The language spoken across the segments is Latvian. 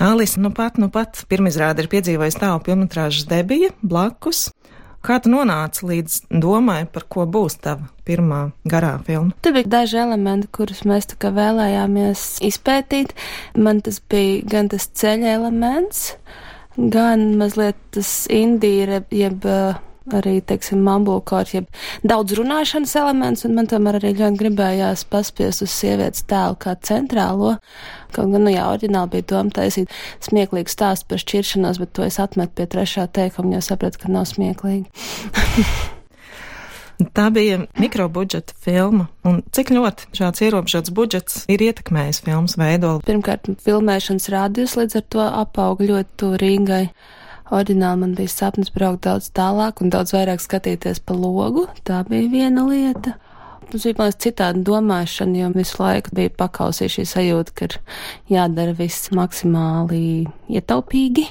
Alisa, nu pat, nu pat pirmizrāde ir piedzīvojusi tālu filmatrāžas debija blakus. Kā tu nonāci līdz domai, par ko būs tava pirmā garā filma? Tur bija daži elementi, kurus mēs tā kā vēlējāmies izpētīt. Man tas bija gan tas ceļa elements, gan mazliet tas indīra, jeb uh, arī, teiksim, mambulkārt, jeb daudz runāšanas elements, un man tomēr arī ļoti gribējās paspiest uz sievietes tēlu kā centrālo. Kaut gan, nu jā, oriģināli bija doma taisīt smieklīgu stāstu par šķiršanos, bet to es atmetu pie trešā teikuma, jo sapratu, ka nav smieklīgi. Tā bija mikrobudžeta filma, un cik ļoti šāds ierobežots budžets ir ietekmējis filmas veidolu? Pirmkārt, filmēšanas rādījus līdz ar to apauga ļoti to Rīgai. Ordināli man bija sapnis braukt daudz tālāk un daudz vairāk skatīties pa logu. Tā bija viena lieta. Mums bija mazliet citāda domāšana, jo visu laiku bija pakausījusi šī sajūta, ka jādara viss maksimāli ietaupīgi.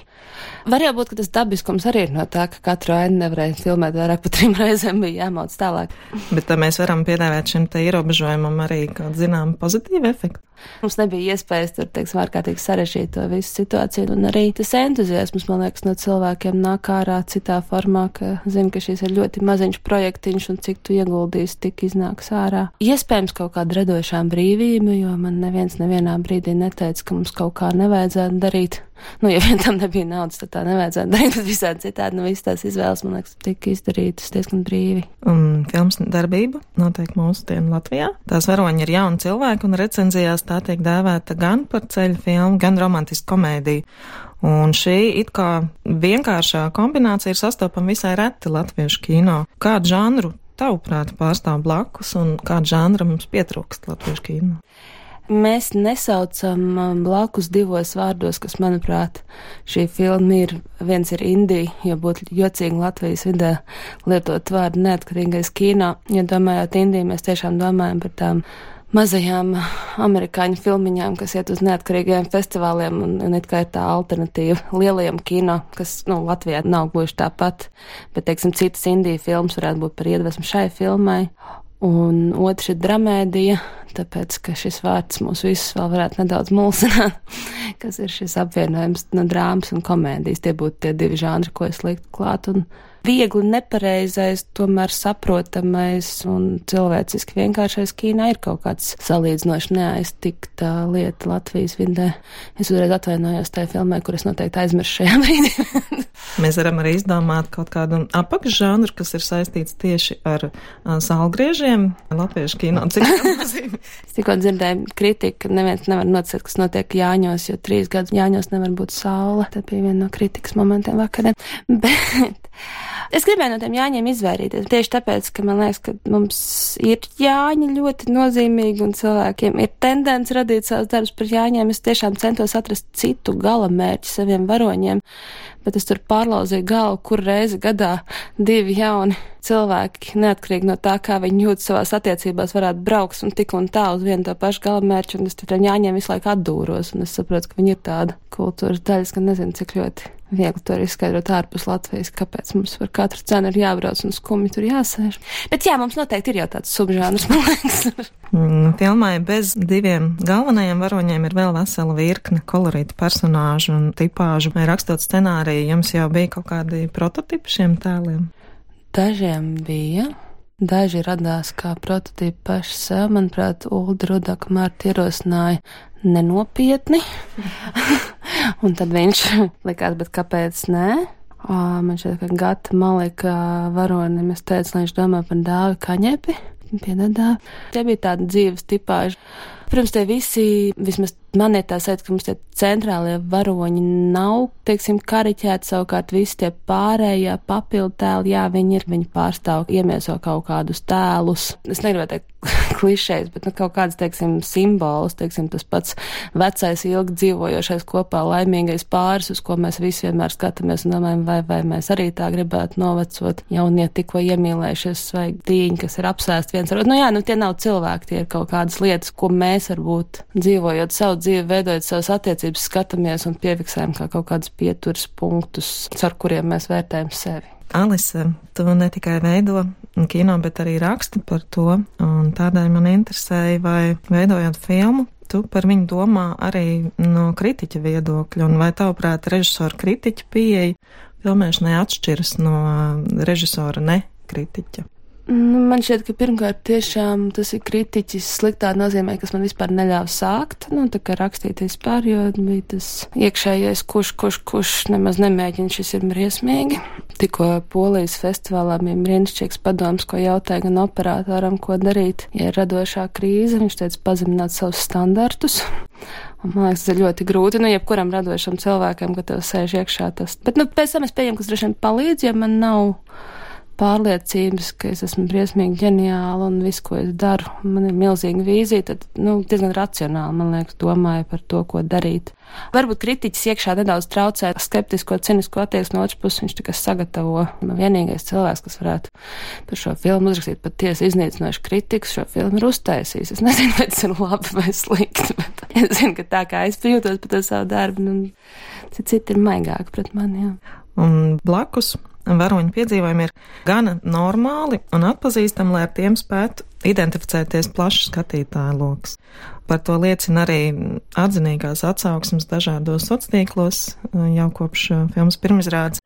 Var jau būt, ka tas dabiskums arī ir no tā, ka katru ainu nevarēja filmēt vairāk par trim reizēm, bija jāmauc tālāk. Bet tā mēs varam piedāvāt šim te ierobežojumam arī kādu zinām pozitīvu efektu. Mums nebija iespējas tur, teiksim, ārkārtīgi sarežģīt to visu situāciju, un arī tas entuziasms, man liekas, no cilvēkiem nāk ārā citā formā, ka zina, ka šis ir ļoti maziņš projektiņš, un cik tu ieguldīsi, tik iznāks ārā. Iespējams, kaut kāda radošām brīvība, jo man neviens nevienā brīdī neteica, ka mums kaut kā nevajadzētu darīt. Nu, ja vien tam nebija naudas, tad tā nevajadzētu darīt, bet visādi citādi, nu, visas tās izvēles, man liekas, tika izdarītas diezgan brīvi. Un filmas darbība notiek mūsu dienu Latvijā. Tās varoņi ir jauni cilvēki, un recenzijās tā tiek dēvēta gan par ceļu filmu, gan romantisku komēdiju. Un šī it kā vienkāršā kombinācija ir sastopama visai reti latviešu kino. Kādu žanru tavuprāt pārstāv blakus un kādu žanru mums pietrūkst latviešu kino? Mēs nesaucam um, blakus divos vārdos, kas, manuprāt, šī filma ir. Viens ir Indija, jo būtu jocīgi Latvijas vidē lietot vārdu neatkarīgais kino, jo domājot Indiju, mēs tiešām domājam par tām mazajām amerikāņu filmiņām, kas iet uz neatkarīgiem festivāliem un, un it kā ir tā alternatīva lielajam kino, kas, nu, Latvijā nav gluži tāpat, bet, teiksim, citas Indija filmas varētu būt par iedvesmu šai filmai. Un otrs ir dramēdija, tāpēc, ka šis vārds mūs visus vēl varētu nedaudz mulsināt, kas ir šis apvienojums no drāmas un komēdijas. Tie būtu tie divi žanri, ko es liktu klāt. Un viegli nepareizais, tomēr saprotamais un cilvēciski vienkāršais kīnā ir kaut kāds salīdzinoši neaiztikta lieta Latvijas vidē. Es uzreiz atvainojos tajā filmē, kur es noteikti aizmirsu šajā brīdī. Mēs varam arī izdomāt kaut kādu apakšžanru, kas ir saistīts tieši ar sālgriežiem, latviešu kino cikliem. es tikko dzirdēju kritiku, ka neviens nevar nocēt, kas notiek Jāņos, jo trīs gadus Jāņos nevar būt saule. Tā bija viena no kritikas momentiem vakarē. Bet Es gribēju no tiem jāņiem izvairīties. Tieši tāpēc, ka man liekas, ka mums ir jāņi ļoti nozīmīgi un cilvēkiem ir tendence radīt savus darbus par jāņiem. Es tiešām centos atrast citu gala mērķi saviem varoņiem, bet es tur pārlauzīju galvu, kur reizi gadā divi jauni cilvēki, neatkarīgi no tā, kā viņi jūt savās attiecībās, varētu braukt un tik un tā uz vienu to pašu galamērķu, un es tur jāņem visu laiku atdūros, un es saprotu, ka viņi ir tāda kultūras daļas, ka nezinu, cik ļoti viegli to izskaidrot ārpus Latvijas, kāpēc mums par katru cenu ir jābrauc un skumji tur jāsēž. Bet jā, mums noteikti ir jau tāds subžānrs, man liekas. Mm, filmai bez diviem galvenajiem varoņiem ir vēl vesela virkne kolorītu personāžu un tipāžu. Vai rakstot scenāriju, jums jau bija kaut kādi prototipi šiem tēliem? Dažiem bija. Daži radās kā prototipi paši sev. Manuprāt, Ulda Rudaka Mārta ierosināja nenopietni. un tad viņš likās, bet kāpēc nē? Man šķiet, ka Gata Malika varonim es teicu, lai viņš domā par dāvi kaņepi. Piedāvā. Tie bija tādi dzīves tipāži. Protams, tie visi, vismaz man ir tā sajūta, ka mums tie centrālie varoņi nav, teiksim, kariķēti, savukārt visi tie pārējie papildu tēli, jā, viņi ir, viņi pārstāv, iemieso kaut kādus tēlus. Es negribētu teikt klišejs, bet nu, kaut kāds, teiksim, simbols, teiksim, tas pats vecais, ilgi dzīvojošais kopā laimīgais pāris, uz ko mēs visi vienmēr skatāmies un domājam, vai, vai mēs arī tā gribētu novecot. Jaunie tikko iemīlējušies svaigi tīņi, kas ir apsēsti viens ar otru. Nu jā, nu tie nav cilvēki, tie ir kaut kādas lietas, ko mēs varbūt dzīvojot savu dzīvi, veidojot savas attiecības, skatāmies un piefiksējam kā kaut kādus pieturas punktus, ar kuriem mēs vērtējam sevi. Alise, tu ne tikai veido kino, bet arī raksti par to, un tādēļ man interesēja, vai veidojot filmu, tu par viņu domā arī no kritiķa viedokļa, un vai tavuprāt režisora kritiķa pieeja filmēšanai atšķiras no režisora ne kritiķa? Nu, man šķiet, ka pirmkārt tiešām tas ir kritiķis sliktā nozīmē, kas man vispār neļāva sākt, nu, tā kā rakstīt vispār, jo bija tas iekšējais, kurš, kurš, kurš nemaz nemēģina, šis ir briesmīgi. Tikko Polijas festivālā bija brīnišķīgs padoms, ko jautāja gan operatoram, ko darīt, ja ir radošā krīze, viņš teica pazemināt savus standartus. Un, man liekas, tas ir ļoti grūti, nu, jebkuram radošam cilvēkam, ka tev sēž iekšā tas. Bet, nu, pēc tam es pieņemu, ka tas droši vien palīdz, ja man nav pārliecības, ka es esmu briesmīgi ģeniāla un viss, ko es daru, man ir milzīga vīzija, tad, nu, diezgan racionāli, man liekas, domāju par to, ko darīt. Varbūt kritiķis iekšā nedaudz traucē skeptisko, cinisko attieksmi no otras puses, viņš tikai sagatavo. Nu, vienīgais cilvēks, kas varētu par šo filmu uzrakstīt patiesi iznīcinošu kritiku, šo filmu ir uztaisījis. Es nezinu, vai tas ir labi vai slikti, bet es zinu, ka tā kā es jūtos par to savu darbu, nu, citi ir maigāki pret mani, jā. Un blakus varoņu piedzīvojumi ir gana normāli un atpazīstami, lai ar tiem spētu identificēties plašs skatītāju lokus. Par to liecina arī atzinīgās atsauksmes dažādos sociālos tīklos jau kopš uh, filmas pirmizrādes.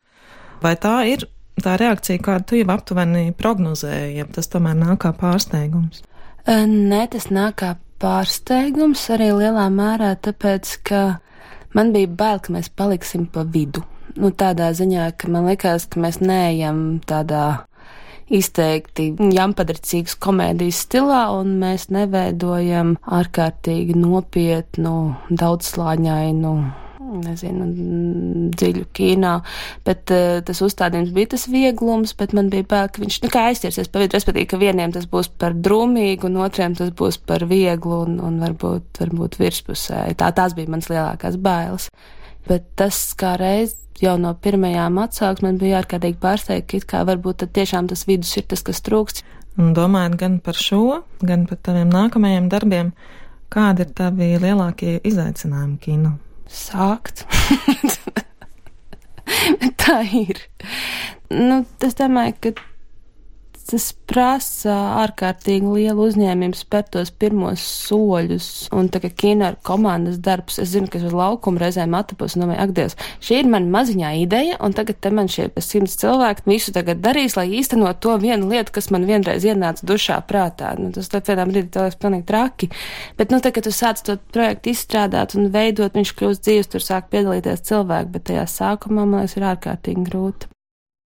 Vai tā ir tā reakcija, kādu tu jau aptuveni prognozēji, ja tas tomēr nāk kā pārsteigums? Nē, tas nāk kā pārsteigums arī lielā mērā, tāpēc, ka man bija bail, ka mēs paliksim pa vidu. Nu, tādā ziņā, ka man liekas, ka mēs neejam tādā izteikti jampadricīgas komēdijas stilā, un mēs neveidojam ārkārtīgi nopietnu, daudzslāņainu nezinu, dziļu kīnā, bet uh, tas uzstādījums bija tas vieglums, bet man bija bail, ka viņš nu, aizķersies pa vidu, respektīvi, ka vieniem tas būs par drūmīgu, un otriem tas būs par vieglu un, un varbūt, varbūt virspusēji. Tā tās bija mans lielākās bailes. Bet tas kā reiz jau no pirmajām atsauksmēm bija ārkārtīgi pārsteigta, ka it kā varbūt tiešām tas vidus ir tas, kas trūkst. Un domājot gan par šo, gan par taviem nākamajiem darbiem, kādi ir tavi lielākie izaicinājumi kino? Sākt. Tā ir. Nu, es domāju, ka tas prasa ārkārtīgi lielu uzņēmumu spērt tos pirmos soļus. Un tā kā kino ir komandas darbs, es zinu, ka es uz laukumu reizēm atapos un domāju, ak, Dievs, šī ir mana maziņā ideja, un tagad te man šie simts cilvēki visu tagad darīs, lai īstenot to vienu lietu, kas man vienreiz ienāca dušā prātā. Nu, tas tad vienā brīdī liekas pilnīgi traki. Bet, nu, tā, kad tu sāc to projektu izstrādāt un veidot, viņš kļūst dzīves, tur sāk piedalīties cilvēki, bet tajā sākumā, man liekas, ir ārkārtīgi grūti.